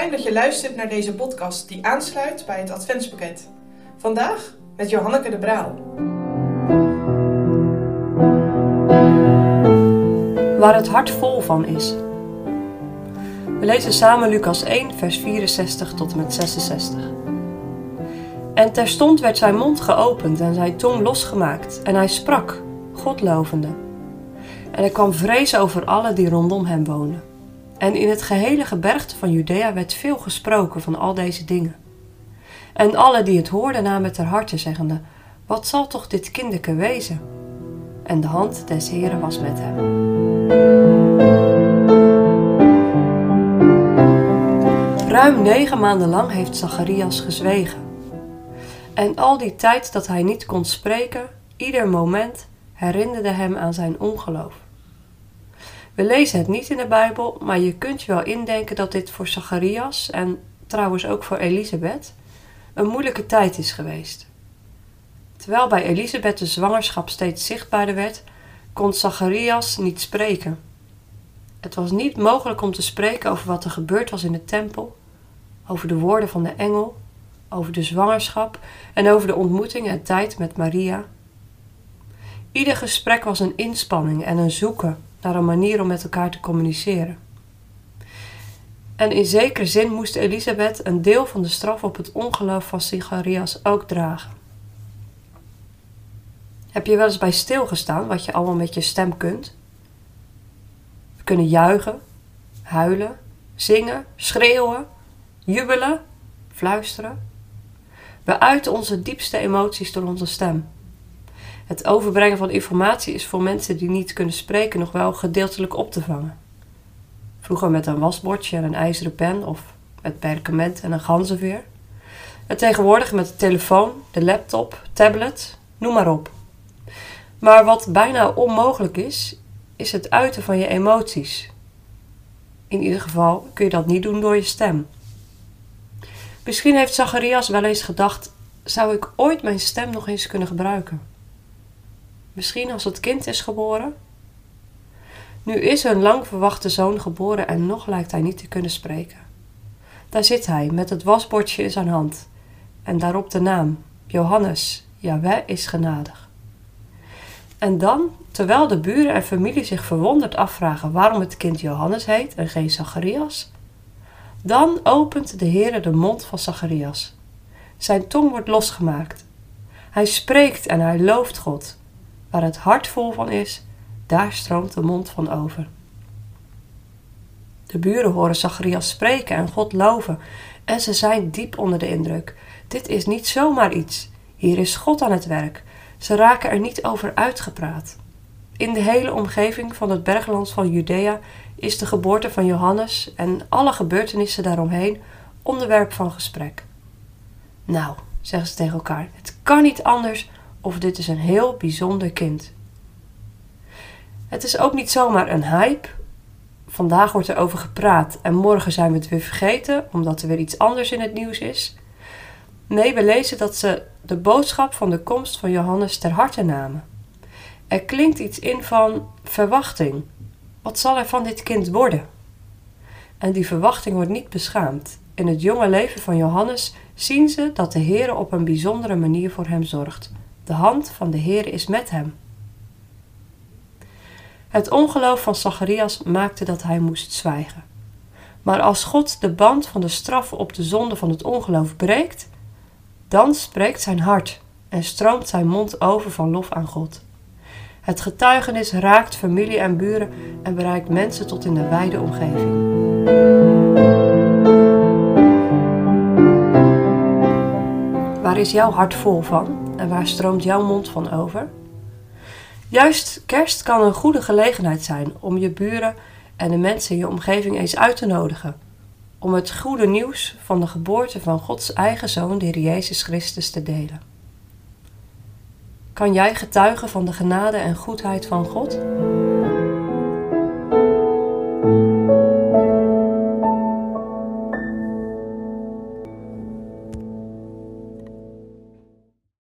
fijn dat je luistert naar deze podcast die aansluit bij het Adventspakket. Vandaag met Johanneke de Braal. Waar het hart vol van is. We lezen samen Lucas 1, vers 64 tot en met 66. En terstond werd zijn mond geopend en zijn tong losgemaakt, en hij sprak, God lovende. En er kwam vrees over alle die rondom hem woonden. En in het gehele gebergte van Judea werd veel gesproken van al deze dingen. En alle die het hoorden namen ter harte, zeggende: Wat zal toch dit kinderke wezen? En de hand des Heren was met hem. Ruim negen maanden lang heeft Zacharias gezwegen. En al die tijd dat hij niet kon spreken, ieder moment, herinnerde hem aan zijn ongeloof. We lezen het niet in de Bijbel, maar je kunt je wel indenken dat dit voor Zacharias en trouwens ook voor Elisabeth een moeilijke tijd is geweest. Terwijl bij Elisabeth de zwangerschap steeds zichtbaarder werd, kon Zacharias niet spreken. Het was niet mogelijk om te spreken over wat er gebeurd was in de tempel, over de woorden van de engel, over de zwangerschap en over de ontmoeting en tijd met Maria. Ieder gesprek was een inspanning en een zoeken naar een manier om met elkaar te communiceren. En in zekere zin moest Elisabeth een deel van de straf op het ongeloof van Zacharias ook dragen. Heb je wel eens bij stilgestaan wat je allemaal met je stem kunt? We kunnen juichen, huilen, zingen, schreeuwen, jubelen, fluisteren. We uiten onze diepste emoties door onze stem. Het overbrengen van informatie is voor mensen die niet kunnen spreken nog wel gedeeltelijk op te vangen. Vroeger met een wasbordje en een ijzeren pen of met perkament en een ganzenveer. En tegenwoordig met de telefoon, de laptop, tablet, noem maar op. Maar wat bijna onmogelijk is, is het uiten van je emoties. In ieder geval kun je dat niet doen door je stem. Misschien heeft Zacharias wel eens gedacht: zou ik ooit mijn stem nog eens kunnen gebruiken? Misschien als het kind is geboren? Nu is een lang verwachte zoon geboren en nog lijkt hij niet te kunnen spreken. Daar zit hij met het wasbordje in zijn hand en daarop de naam: Johannes, Jaweh is genadig. En dan, terwijl de buren en familie zich verwonderd afvragen waarom het kind Johannes heet en geen Zacharias, dan opent de Heere de mond van Zacharias. Zijn tong wordt losgemaakt. Hij spreekt en hij looft God. Waar het hart vol van is, daar stroomt de mond van over. De buren horen Zacharias spreken en God loven en ze zijn diep onder de indruk. Dit is niet zomaar iets. Hier is God aan het werk. Ze raken er niet over uitgepraat. In de hele omgeving van het bergland van Judea is de geboorte van Johannes en alle gebeurtenissen daaromheen onderwerp van gesprek. Nou, zeggen ze tegen elkaar, het kan niet anders of dit is een heel bijzonder kind. Het is ook niet zomaar een hype. Vandaag wordt er over gepraat en morgen zijn we het weer vergeten omdat er weer iets anders in het nieuws is. Nee, we lezen dat ze de boodschap van de komst van Johannes ter harte namen. Er klinkt iets in van verwachting. Wat zal er van dit kind worden? En die verwachting wordt niet beschaamd. In het jonge leven van Johannes zien ze dat de Heer op een bijzondere manier voor hem zorgt. De hand van de Heer is met hem. Het ongeloof van Zacharias maakte dat hij moest zwijgen. Maar als God de band van de straf op de zonde van het ongeloof breekt, dan spreekt zijn hart en stroomt zijn mond over van lof aan God. Het getuigenis raakt familie en buren en bereikt mensen tot in de wijde omgeving. Waar is jouw hart vol van en waar stroomt jouw mond van over? Juist kerst kan een goede gelegenheid zijn om je buren en de mensen in je omgeving eens uit te nodigen. Om het goede nieuws van de geboorte van Gods eigen zoon, de Heer Jezus Christus, te delen. Kan jij getuigen van de genade en goedheid van God?